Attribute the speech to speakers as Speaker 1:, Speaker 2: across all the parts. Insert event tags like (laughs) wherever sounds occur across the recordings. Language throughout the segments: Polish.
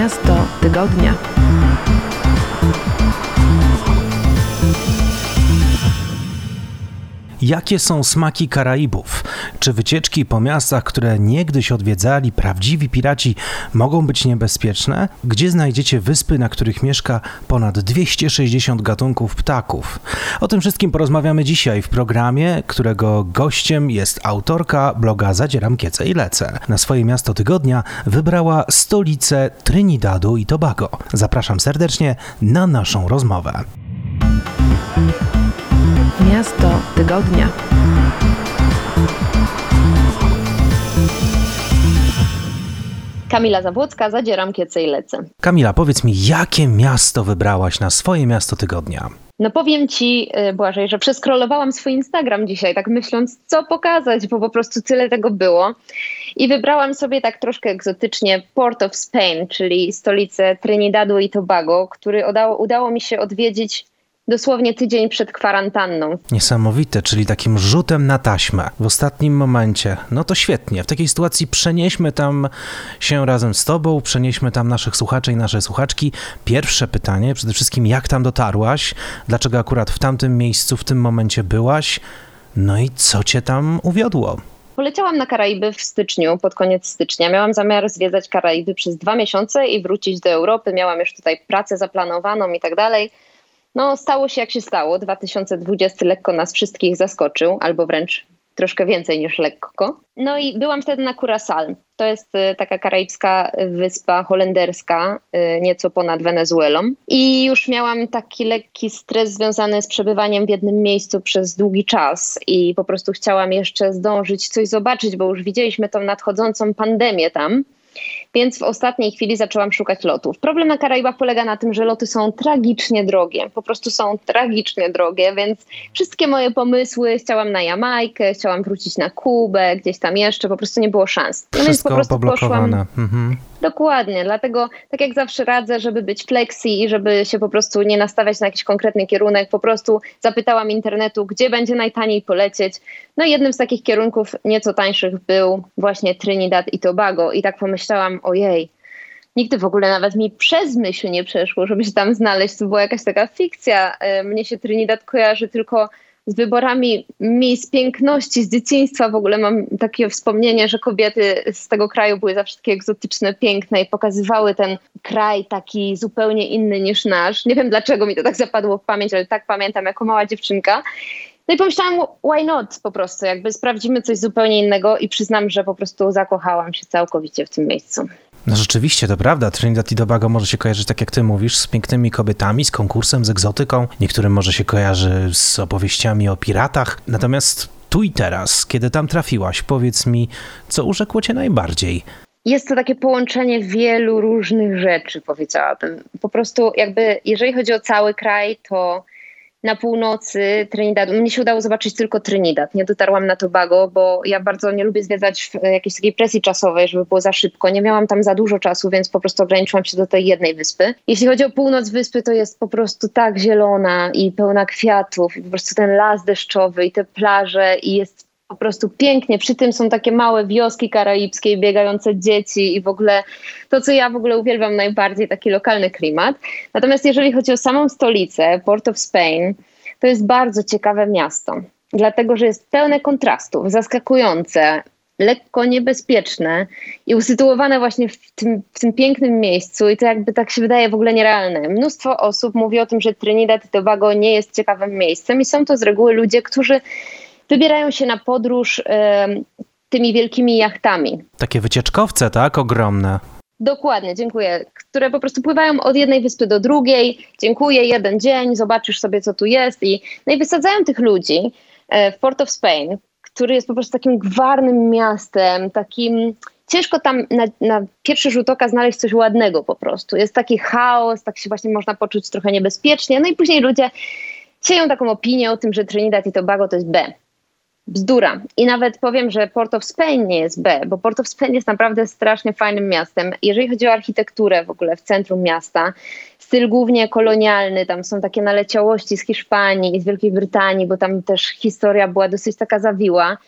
Speaker 1: Miasto tygodnia.
Speaker 2: Jakie są smaki Karaibów? Czy wycieczki po miastach, które niegdyś odwiedzali prawdziwi piraci, mogą być niebezpieczne? Gdzie znajdziecie wyspy, na których mieszka ponad 260 gatunków ptaków? O tym wszystkim porozmawiamy dzisiaj w programie, którego gościem jest autorka bloga Zadzieram Kiece i Lecę. Na swoje miasto tygodnia wybrała stolicę Trinidadu i Tobago. Zapraszam serdecznie na naszą rozmowę.
Speaker 1: Miasto tygodnia.
Speaker 3: Kamila Zawłocka, zadzieram kiece i lecę.
Speaker 2: Kamila, powiedz mi, jakie miasto wybrałaś na swoje miasto tygodnia?
Speaker 3: No powiem ci, y, Błażej, że przeskrolowałam swój Instagram dzisiaj, tak myśląc, co pokazać, bo po prostu tyle tego było. I wybrałam sobie tak troszkę egzotycznie Port of Spain, czyli stolicę Trinidadu i Tobago, który udało, udało mi się odwiedzić dosłownie tydzień przed kwarantanną.
Speaker 2: Niesamowite, czyli takim rzutem na taśmę w ostatnim momencie. No to świetnie. W takiej sytuacji przenieśmy tam się razem z Tobą, przenieśmy tam naszych słuchaczy i nasze słuchaczki. Pierwsze pytanie, przede wszystkim jak tam dotarłaś? Dlaczego akurat w tamtym miejscu, w tym momencie byłaś? No i co Cię tam uwiodło?
Speaker 3: Poleciałam na Karaiby w styczniu, pod koniec stycznia. Miałam zamiar zwiedzać Karaiby przez dwa miesiące i wrócić do Europy. Miałam już tutaj pracę zaplanowaną i tak dalej. No, stało się jak się stało. 2020 lekko nas wszystkich zaskoczył, albo wręcz troszkę więcej niż lekko. No i byłam wtedy na Curaçao. To jest y, taka karaibska wyspa holenderska, y, nieco ponad Wenezuelą. I już miałam taki lekki stres związany z przebywaniem w jednym miejscu przez długi czas i po prostu chciałam jeszcze zdążyć coś zobaczyć, bo już widzieliśmy tą nadchodzącą pandemię tam. Więc w ostatniej chwili zaczęłam szukać lotów. Problem na Karaibach polega na tym, że loty są tragicznie drogie. Po prostu są tragicznie drogie, więc wszystkie moje pomysły chciałam na Jamajkę, chciałam wrócić na Kubę, gdzieś tam jeszcze, po prostu nie było szans.
Speaker 2: No Wszystko więc po prostu. Poszłam, mhm.
Speaker 3: Dokładnie, dlatego tak jak zawsze radzę, żeby być flexi i żeby się po prostu nie nastawiać na jakiś konkretny kierunek, po prostu zapytałam internetu, gdzie będzie najtaniej polecieć. No i jednym z takich kierunków nieco tańszych był właśnie Trinidad i Tobago i tak pomyślałam, ojej, nigdy w ogóle nawet mi przez myśl nie przeszło, żeby się tam znaleźć, to była jakaś taka fikcja. E, mnie się Trinidad kojarzy tylko z wyborami miejsc piękności z dzieciństwa. W ogóle mam takie wspomnienie, że kobiety z tego kraju były zawsze takie egzotyczne, piękne i pokazywały ten kraj taki zupełnie inny niż nasz. Nie wiem dlaczego mi to tak zapadło w pamięć, ale tak pamiętam jako mała dziewczynka. No i pomyślałam, why not po prostu, jakby sprawdzimy coś zupełnie innego i przyznam, że po prostu zakochałam się całkowicie w tym miejscu.
Speaker 2: No rzeczywiście, to prawda. Trinidad i Tobago może się kojarzyć, tak jak ty mówisz, z pięknymi kobietami, z konkursem, z egzotyką. Niektórym może się kojarzy z opowieściami o piratach. Natomiast tu i teraz, kiedy tam trafiłaś, powiedz mi, co urzekło cię najbardziej?
Speaker 3: Jest to takie połączenie wielu różnych rzeczy, powiedziałabym. Po prostu jakby, jeżeli chodzi o cały kraj, to na północy Trinidadu. Mnie się udało zobaczyć tylko Trinidad. Nie dotarłam na Tobago, bo ja bardzo nie lubię zwiedzać w jakiejś takiej presji czasowej, żeby było za szybko. Nie miałam tam za dużo czasu, więc po prostu ograniczyłam się do tej jednej wyspy. Jeśli chodzi o północ wyspy, to jest po prostu tak zielona i pełna kwiatów, i po prostu ten las deszczowy i te plaże i jest po prostu pięknie. Przy tym są takie małe wioski karaibskie, biegające dzieci i w ogóle to, co ja w ogóle uwielbiam najbardziej, taki lokalny klimat. Natomiast jeżeli chodzi o samą stolicę, Port of Spain, to jest bardzo ciekawe miasto, dlatego że jest pełne kontrastów, zaskakujące, lekko niebezpieczne i usytuowane właśnie w tym, w tym pięknym miejscu i to jakby tak się wydaje w ogóle nierealne. Mnóstwo osób mówi o tym, że Trinidad i Tobago nie jest ciekawym miejscem i są to z reguły ludzie, którzy wybierają się na podróż tymi wielkimi jachtami.
Speaker 2: Takie wycieczkowce, tak? Ogromne.
Speaker 3: Dokładnie, dziękuję. Które po prostu pływają od jednej wyspy do drugiej. Dziękuję, jeden dzień, zobaczysz sobie, co tu jest. I, no i wysadzają tych ludzi e, w Port of Spain, który jest po prostu takim gwarnym miastem, takim. Ciężko tam na, na pierwszy rzut oka znaleźć coś ładnego po prostu. Jest taki chaos, tak się właśnie można poczuć trochę niebezpiecznie. No i później ludzie sieją taką opinię o tym, że Trinidad i Tobago to jest B bzdura. I nawet powiem, że Port of Spain nie jest B, bo Port of Spain jest naprawdę strasznie fajnym miastem. Jeżeli chodzi o architekturę w ogóle w centrum miasta, styl głównie kolonialny, tam są takie naleciałości z Hiszpanii i z Wielkiej Brytanii, bo tam też historia była dosyć taka zawiła.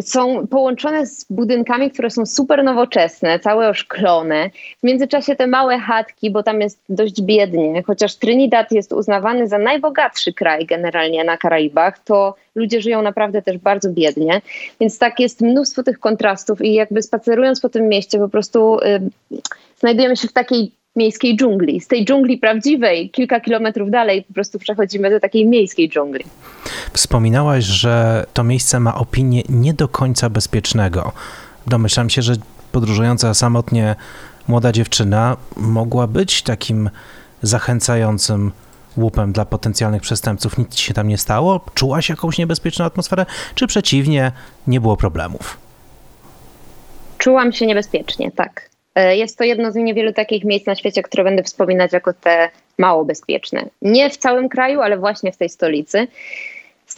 Speaker 3: Są połączone z budynkami, które są super nowoczesne, całe oszklone. W międzyczasie te małe chatki, bo tam jest dość biednie, chociaż Trinidad jest uznawany za najbogatszy kraj generalnie na Karaibach, to ludzie żyją naprawdę też bardzo biednie. Więc tak jest mnóstwo tych kontrastów i jakby spacerując po tym mieście po prostu y, znajdujemy się w takiej miejskiej dżungli. Z tej dżungli prawdziwej, kilka kilometrów dalej, po prostu przechodzimy do takiej miejskiej dżungli.
Speaker 2: Wspominałaś, że to miejsce ma opinię nie do końca bezpiecznego. Domyślam się, że podróżująca samotnie młoda dziewczyna mogła być takim zachęcającym łupem dla potencjalnych przestępców. Nic się tam nie stało? Czułaś jakąś niebezpieczną atmosferę? Czy przeciwnie, nie było problemów?
Speaker 3: Czułam się niebezpiecznie, tak. E, jest to jedno z niewielu takich miejsc na świecie, które będę wspominać jako te mało bezpieczne. Nie w całym kraju, ale właśnie w tej stolicy.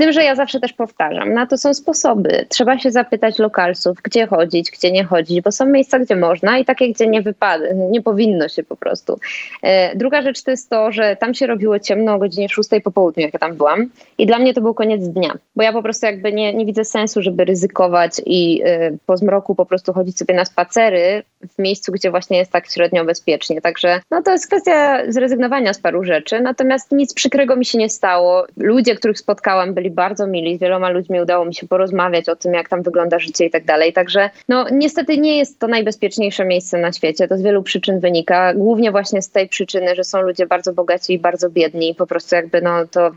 Speaker 3: Tym, że ja zawsze też powtarzam, na to są sposoby. Trzeba się zapytać lokalsów, gdzie chodzić, gdzie nie chodzić, bo są miejsca, gdzie można i takie, gdzie nie wypada, nie powinno się po prostu. E, druga rzecz to jest to, że tam się robiło ciemno o godzinie 6 po południu, jak ja tam byłam i dla mnie to był koniec dnia, bo ja po prostu jakby nie, nie widzę sensu, żeby ryzykować i e, po zmroku po prostu chodzić sobie na spacery w miejscu, gdzie właśnie jest tak średnio bezpiecznie. Także no to jest kwestia zrezygnowania z paru rzeczy, natomiast nic przykrego mi się nie stało. Ludzie, których spotkałam, byli bardzo mili, z wieloma ludźmi udało mi się porozmawiać o tym, jak tam wygląda życie i tak dalej. Także no niestety nie jest to najbezpieczniejsze miejsce na świecie. To z wielu przyczyn wynika. Głównie właśnie z tej przyczyny, że są ludzie bardzo bogaci i bardzo biedni i po prostu jakby no to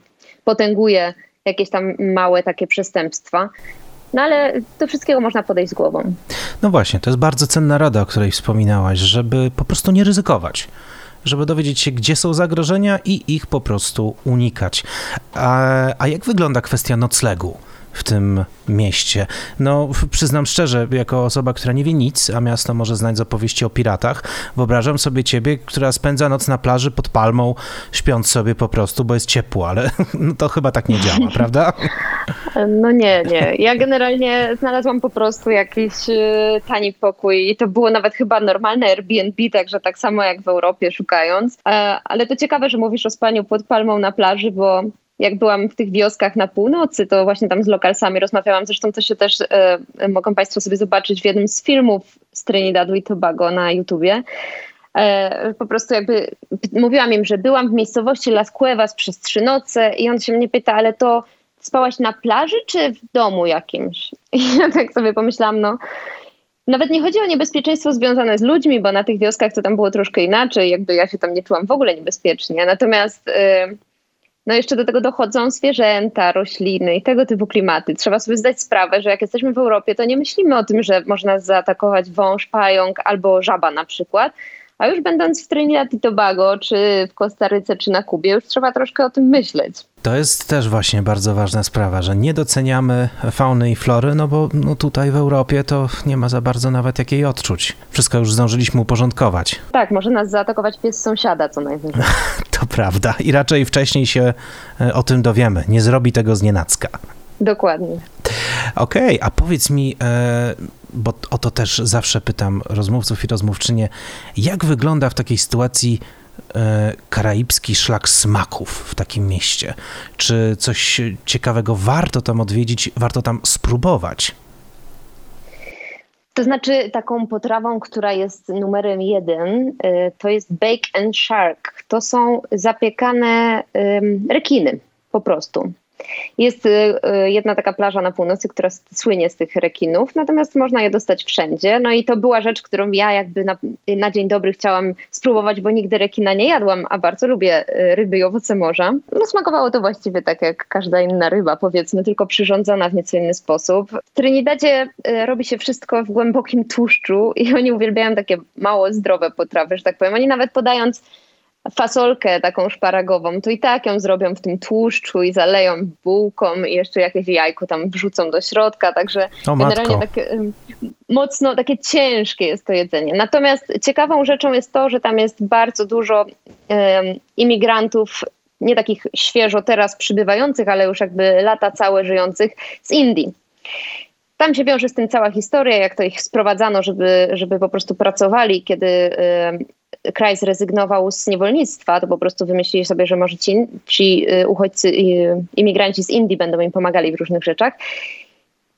Speaker 3: potęguje jakieś tam małe takie przestępstwa. No ale do wszystkiego można podejść z głową.
Speaker 2: No właśnie, to jest bardzo cenna rada, o której wspominałaś, żeby po prostu nie ryzykować żeby dowiedzieć się, gdzie są zagrożenia i ich po prostu unikać. A, a jak wygląda kwestia noclegu? W tym mieście. No, przyznam szczerze, jako osoba, która nie wie nic, a miasto może znać z opowieści o piratach, wyobrażam sobie ciebie, która spędza noc na plaży pod palmą, śpiąc sobie po prostu, bo jest ciepło, ale (laughs) no, to chyba tak nie działa, (laughs) prawda?
Speaker 3: No nie, nie. Ja generalnie znalazłam po prostu jakiś y, tani pokój i to było nawet chyba normalne Airbnb, także tak samo jak w Europie szukając. E, ale to ciekawe, że mówisz o spaniu pod palmą na plaży, bo jak byłam w tych wioskach na północy, to właśnie tam z lokalsami rozmawiałam. Zresztą to się też e, mogą Państwo sobie zobaczyć w jednym z filmów z Trinidadu i Tobago na YouTubie. E, po prostu jakby mówiłam im, że byłam w miejscowości Las Cuevas przez trzy noce i on się mnie pyta, ale to spałaś na plaży czy w domu jakimś? (laughs) I ja tak sobie pomyślałam, no nawet nie chodzi o niebezpieczeństwo związane z ludźmi, bo na tych wioskach to tam było troszkę inaczej, jakby ja się tam nie czułam w ogóle niebezpiecznie. Natomiast... Yy, no jeszcze do tego dochodzą zwierzęta, rośliny i tego typu klimaty. Trzeba sobie zdać sprawę, że jak jesteśmy w Europie, to nie myślimy o tym, że można zaatakować wąż, pająk albo żaba na przykład, a już będąc w Trinidad i Tobago, czy w Kostaryce, czy na Kubie, już trzeba troszkę o tym myśleć.
Speaker 2: To jest też właśnie bardzo ważna sprawa, że nie doceniamy fauny i flory, no bo no tutaj w Europie to nie ma za bardzo nawet jakiej odczuć. Wszystko już zdążyliśmy uporządkować.
Speaker 3: Tak, może nas zaatakować pies sąsiada co najwyżej. (laughs)
Speaker 2: to prawda i raczej wcześniej się e, o tym dowiemy. Nie zrobi tego z nienacka.
Speaker 3: Dokładnie.
Speaker 2: Okej, okay, a powiedz mi, e, bo o to też zawsze pytam rozmówców i rozmówczynie, jak wygląda w takiej sytuacji e, karaibski szlak smaków w takim mieście? Czy coś ciekawego warto tam odwiedzić, warto tam spróbować?
Speaker 3: To znaczy, taką potrawą, która jest numerem jeden, e, to jest bake and shark. To są zapiekane rekiny po prostu. Jest y, y, jedna taka plaża na północy, która słynie z tych rekinów, natomiast można je dostać wszędzie. No i to była rzecz, którą ja jakby na, na dzień dobry chciałam spróbować, bo nigdy rekina nie jadłam, a bardzo lubię y, ryby i owoce morza. No smakowało to właściwie tak jak każda inna ryba, powiedzmy, tylko przyrządzona w nieco inny sposób. W Trinidadzie robi się wszystko w głębokim tłuszczu i oni uwielbiają takie mało zdrowe potrawy, że tak powiem. Oni nawet podając fasolkę taką szparagową, to i tak ją zrobią w tym tłuszczu i zaleją bułką i jeszcze jakieś jajko tam wrzucą do środka, także
Speaker 2: o,
Speaker 3: generalnie takie mocno, takie ciężkie jest to jedzenie. Natomiast ciekawą rzeczą jest to, że tam jest bardzo dużo um, imigrantów nie takich świeżo teraz przybywających, ale już jakby lata całe żyjących z Indii. Tam się wiąże z tym cała historia, jak to ich sprowadzano, żeby, żeby po prostu pracowali, kiedy kraj zrezygnował z niewolnictwa, to po prostu wymyślili sobie, że może ci, ci y, uchodźcy, imigranci z Indii będą im pomagali w różnych rzeczach.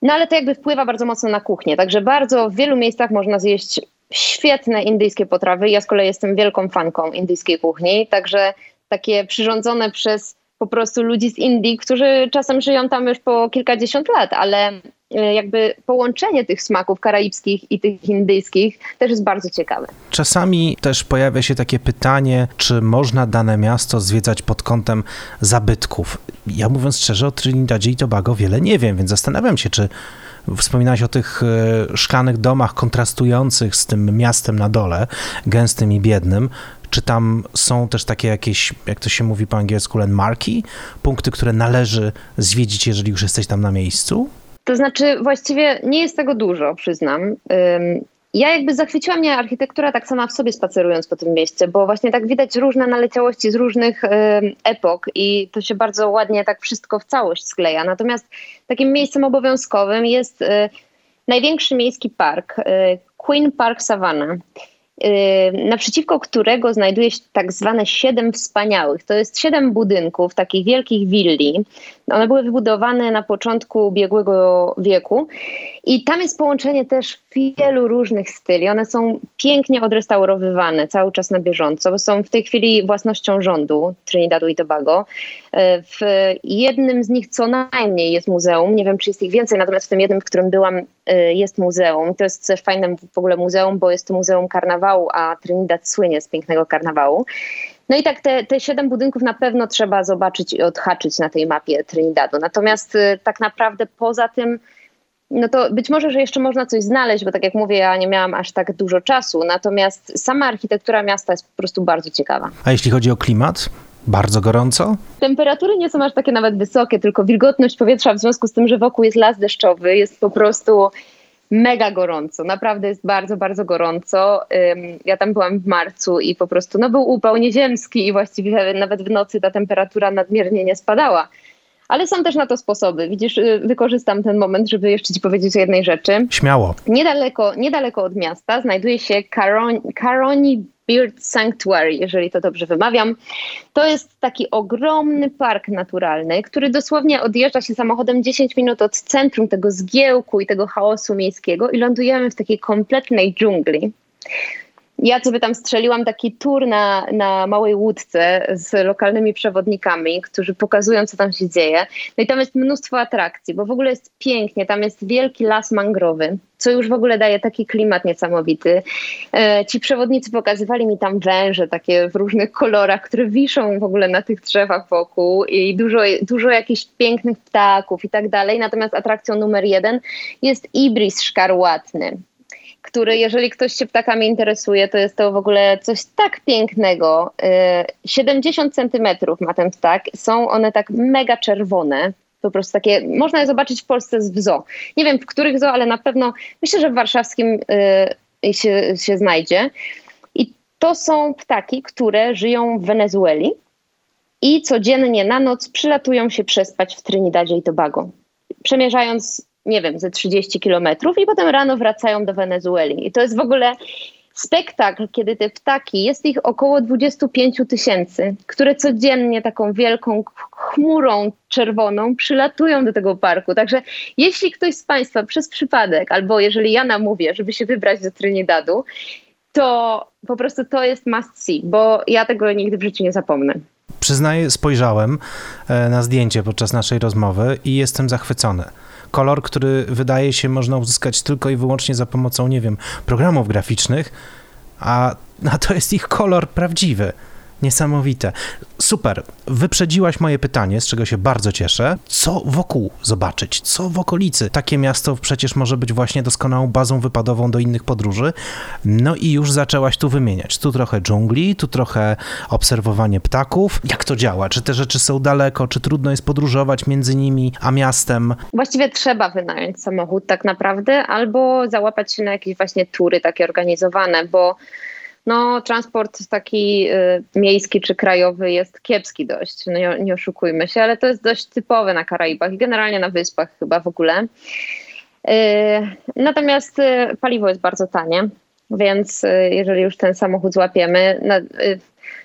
Speaker 3: No ale to jakby wpływa bardzo mocno na kuchnię, także bardzo w wielu miejscach można zjeść świetne indyjskie potrawy. Ja z kolei jestem wielką fanką indyjskiej kuchni, także takie przyrządzone przez po prostu ludzi z Indii, którzy czasem żyją tam już po kilkadziesiąt lat, ale jakby połączenie tych smaków karaibskich i tych indyjskich też jest bardzo ciekawe.
Speaker 2: Czasami też pojawia się takie pytanie, czy można dane miasto zwiedzać pod kątem zabytków. Ja mówiąc szczerze, o Trinidadzie i Tobago wiele nie wiem, więc zastanawiam się, czy Wspominałeś o tych e, szklanych domach kontrastujących z tym miastem na dole, gęstym i biednym. Czy tam są też takie jakieś, jak to się mówi po angielsku, landmarki, punkty, które należy zwiedzić, jeżeli już jesteś tam na miejscu?
Speaker 3: To znaczy, właściwie nie jest tego dużo, przyznam. Ja jakby zachwyciła mnie architektura tak sama w sobie spacerując po tym mieście, bo właśnie tak widać różne naleciałości z różnych epok i to się bardzo ładnie tak wszystko w całość skleja. Natomiast takim miejscem obowiązkowym jest y, największy miejski park, y, Queen Park Savannah. Yy, naprzeciwko którego znajduje się tak zwane siedem wspaniałych. To jest siedem budynków, takich wielkich willi. One były wybudowane na początku ubiegłego wieku i tam jest połączenie też wielu różnych styli. One są pięknie odrestaurowywane cały czas na bieżąco, są w tej chwili własnością rządu Trinidadu i Tobago. Yy, w jednym z nich co najmniej jest muzeum, nie wiem czy jest ich więcej, natomiast w tym jednym, w którym byłam, yy, jest muzeum. To jest fajne w ogóle muzeum, bo jest to muzeum karnawału, a Trinidad słynie z pięknego karnawału. No i tak te, te siedem budynków na pewno trzeba zobaczyć i odhaczyć na tej mapie Trinidadu. Natomiast y, tak naprawdę poza tym, no to być może, że jeszcze można coś znaleźć, bo tak jak mówię, ja nie miałam aż tak dużo czasu. Natomiast sama architektura miasta jest po prostu bardzo ciekawa.
Speaker 2: A jeśli chodzi o klimat? Bardzo gorąco?
Speaker 3: Temperatury nie są aż takie nawet wysokie, tylko wilgotność powietrza w związku z tym, że wokół jest las deszczowy, jest po prostu mega gorąco, naprawdę jest bardzo, bardzo gorąco. Ja tam byłam w marcu i po prostu no, był upał nieziemski i właściwie nawet w nocy ta temperatura nadmiernie nie spadała. Ale są też na to sposoby. Widzisz, y, wykorzystam ten moment, żeby jeszcze ci powiedzieć o jednej rzeczy.
Speaker 2: Śmiało.
Speaker 3: Niedaleko, niedaleko od miasta znajduje się Caroni, Caroni Bird Sanctuary, jeżeli to dobrze wymawiam. To jest taki ogromny park naturalny, który dosłownie odjeżdża się samochodem 10 minut od centrum tego zgiełku i tego chaosu miejskiego i lądujemy w takiej kompletnej dżungli ja sobie tam strzeliłam taki tour na, na małej łódce z lokalnymi przewodnikami, którzy pokazują, co tam się dzieje. No i tam jest mnóstwo atrakcji, bo w ogóle jest pięknie. Tam jest wielki las mangrowy, co już w ogóle daje taki klimat niesamowity. E, ci przewodnicy pokazywali mi tam węże takie w różnych kolorach, które wiszą w ogóle na tych drzewach wokół i dużo, dużo jakichś pięknych ptaków i tak dalej. Natomiast atrakcją numer jeden jest ibris szkarłatny który, jeżeli ktoś się ptakami interesuje, to jest to w ogóle coś tak pięknego. 70 y, centymetrów ma ten ptak. Są one tak mega czerwone. Po prostu takie, można je zobaczyć w Polsce w zoo. Nie wiem w których zoo, ale na pewno myślę, że w warszawskim y, się, się znajdzie. I to są ptaki, które żyją w Wenezueli i codziennie na noc przylatują się przespać w Trinidadzie i Tobago. Przemierzając nie wiem, ze 30 kilometrów i potem rano wracają do Wenezueli. I to jest w ogóle spektakl, kiedy te ptaki, jest ich około 25 tysięcy, które codziennie taką wielką chmurą czerwoną przylatują do tego parku. Także jeśli ktoś z Państwa przez przypadek, albo jeżeli ja namówię, żeby się wybrać do Trinidadu, to po prostu to jest must see, bo ja tego nigdy w życiu nie zapomnę.
Speaker 2: Przyznaję, spojrzałem e, na zdjęcie podczas naszej rozmowy i jestem zachwycony kolor, który wydaje się można uzyskać tylko i wyłącznie za pomocą, nie wiem, programów graficznych, a, a to jest ich kolor prawdziwy. Niesamowite. Super. Wyprzedziłaś moje pytanie, z czego się bardzo cieszę. Co wokół zobaczyć? Co w okolicy? Takie miasto przecież może być właśnie doskonałą bazą wypadową do innych podróży. No i już zaczęłaś tu wymieniać. Tu trochę dżungli, tu trochę obserwowanie ptaków. Jak to działa? Czy te rzeczy są daleko? Czy trudno jest podróżować między nimi a miastem?
Speaker 3: Właściwie trzeba wynająć samochód tak naprawdę, albo załapać się na jakieś właśnie tury takie organizowane, bo no, transport taki y, miejski czy krajowy jest kiepski dość, no, nie, nie oszukujmy się, ale to jest dość typowe na Karaibach i generalnie na wyspach chyba w ogóle. Y, natomiast y, paliwo jest bardzo tanie, więc jeżeli już ten samochód złapiemy,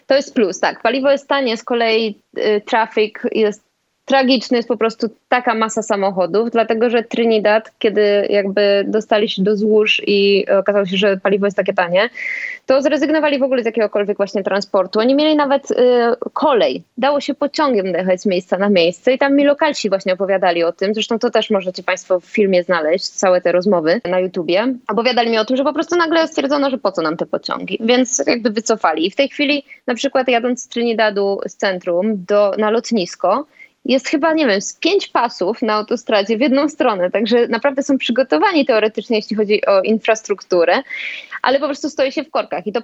Speaker 3: to jest plus, tak. Paliwo jest tanie, z kolei traffic jest tragiczny jest po prostu taka masa samochodów, dlatego że Trinidad, kiedy jakby dostali się do złóż i okazało się, że paliwo jest takie tanie, to zrezygnowali w ogóle z jakiegokolwiek właśnie transportu. Oni mieli nawet y, kolej. Dało się pociągiem dojechać z miejsca na miejsce i tam mi lokalsi właśnie opowiadali o tym. Zresztą to też możecie Państwo w filmie znaleźć, całe te rozmowy na YouTubie. Opowiadali mi o tym, że po prostu nagle stwierdzono, że po co nam te pociągi, więc jakby wycofali. I w tej chwili na przykład jadąc z Trinidadu z centrum do, na lotnisko, jest chyba, nie wiem, z pięć pasów na autostradzie w jedną stronę, także naprawdę są przygotowani teoretycznie, jeśli chodzi o infrastrukturę, ale po prostu stoi się w korkach. I to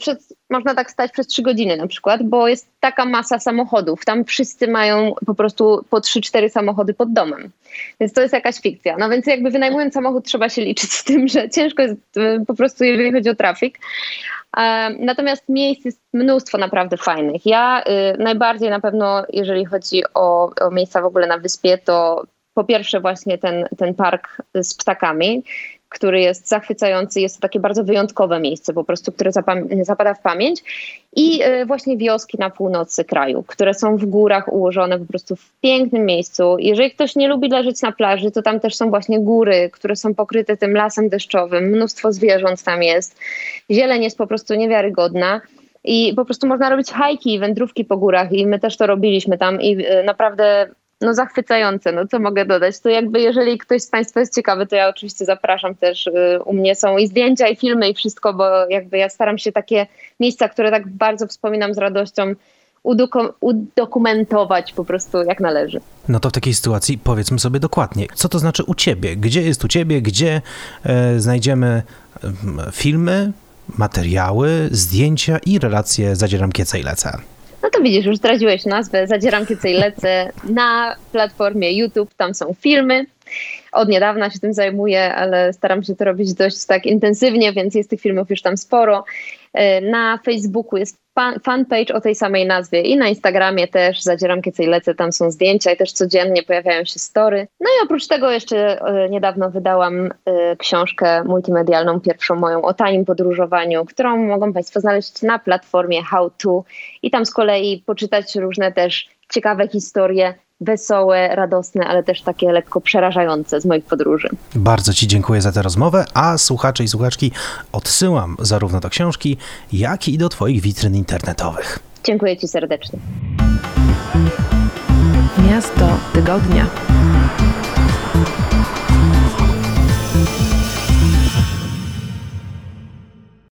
Speaker 3: można tak stać przez trzy godziny na przykład, bo jest taka masa samochodów, tam wszyscy mają po prostu po trzy, cztery samochody pod domem, więc to jest jakaś fikcja. No więc jakby wynajmując samochód trzeba się liczyć z tym, że ciężko jest y, po prostu, jeżeli chodzi o trafik, Natomiast miejsc jest mnóstwo naprawdę fajnych. Ja y, najbardziej na pewno, jeżeli chodzi o, o miejsca w ogóle na wyspie, to po pierwsze właśnie ten, ten park z ptakami, który jest zachwycający. Jest to takie bardzo wyjątkowe miejsce, po prostu, które zapada w pamięć. I e, właśnie wioski na północy kraju, które są w górach ułożone po prostu w pięknym miejscu. Jeżeli ktoś nie lubi leżeć na plaży, to tam też są właśnie góry, które są pokryte tym lasem deszczowym. Mnóstwo zwierząt tam jest. Zieleń jest po prostu niewiarygodna. I po prostu można robić hajki, wędrówki po górach i my też to robiliśmy tam i e, naprawdę no zachwycające, no co mogę dodać, to jakby jeżeli ktoś z Państwa jest ciekawy, to ja oczywiście zapraszam też, y, u mnie są i zdjęcia, i filmy, i wszystko, bo jakby ja staram się takie miejsca, które tak bardzo wspominam z radością, udokumentować po prostu jak należy.
Speaker 2: No to w takiej sytuacji powiedzmy sobie dokładnie, co to znaczy u Ciebie? Gdzie jest u Ciebie? Gdzie e, znajdziemy filmy, materiały, zdjęcia i relacje Zadzieram Kieca i Lecę?
Speaker 3: No to widzisz, już zdradziłeś nazwę, zadzieram kiedy i lecę na platformie YouTube, tam są filmy. Od niedawna się tym zajmuję, ale staram się to robić dość tak intensywnie, więc jest tych filmów już tam sporo. E, na Facebooku jest fanpage o tej samej nazwie i na Instagramie też zadzieram kiedy lecę, tam są zdjęcia i też codziennie pojawiają się story. No i oprócz tego jeszcze e, niedawno wydałam e, książkę multimedialną, pierwszą moją o tanim podróżowaniu, którą mogą Państwo znaleźć na platformie How To i tam z kolei poczytać różne też ciekawe historie wesołe, radosne, ale też takie lekko przerażające z moich podróży.
Speaker 2: Bardzo Ci dziękuję za tę rozmowę, a słuchacze i słuchaczki odsyłam zarówno do książki, jak i do Twoich witryn internetowych.
Speaker 3: Dziękuję Ci serdecznie.
Speaker 1: Miasto tygodnia.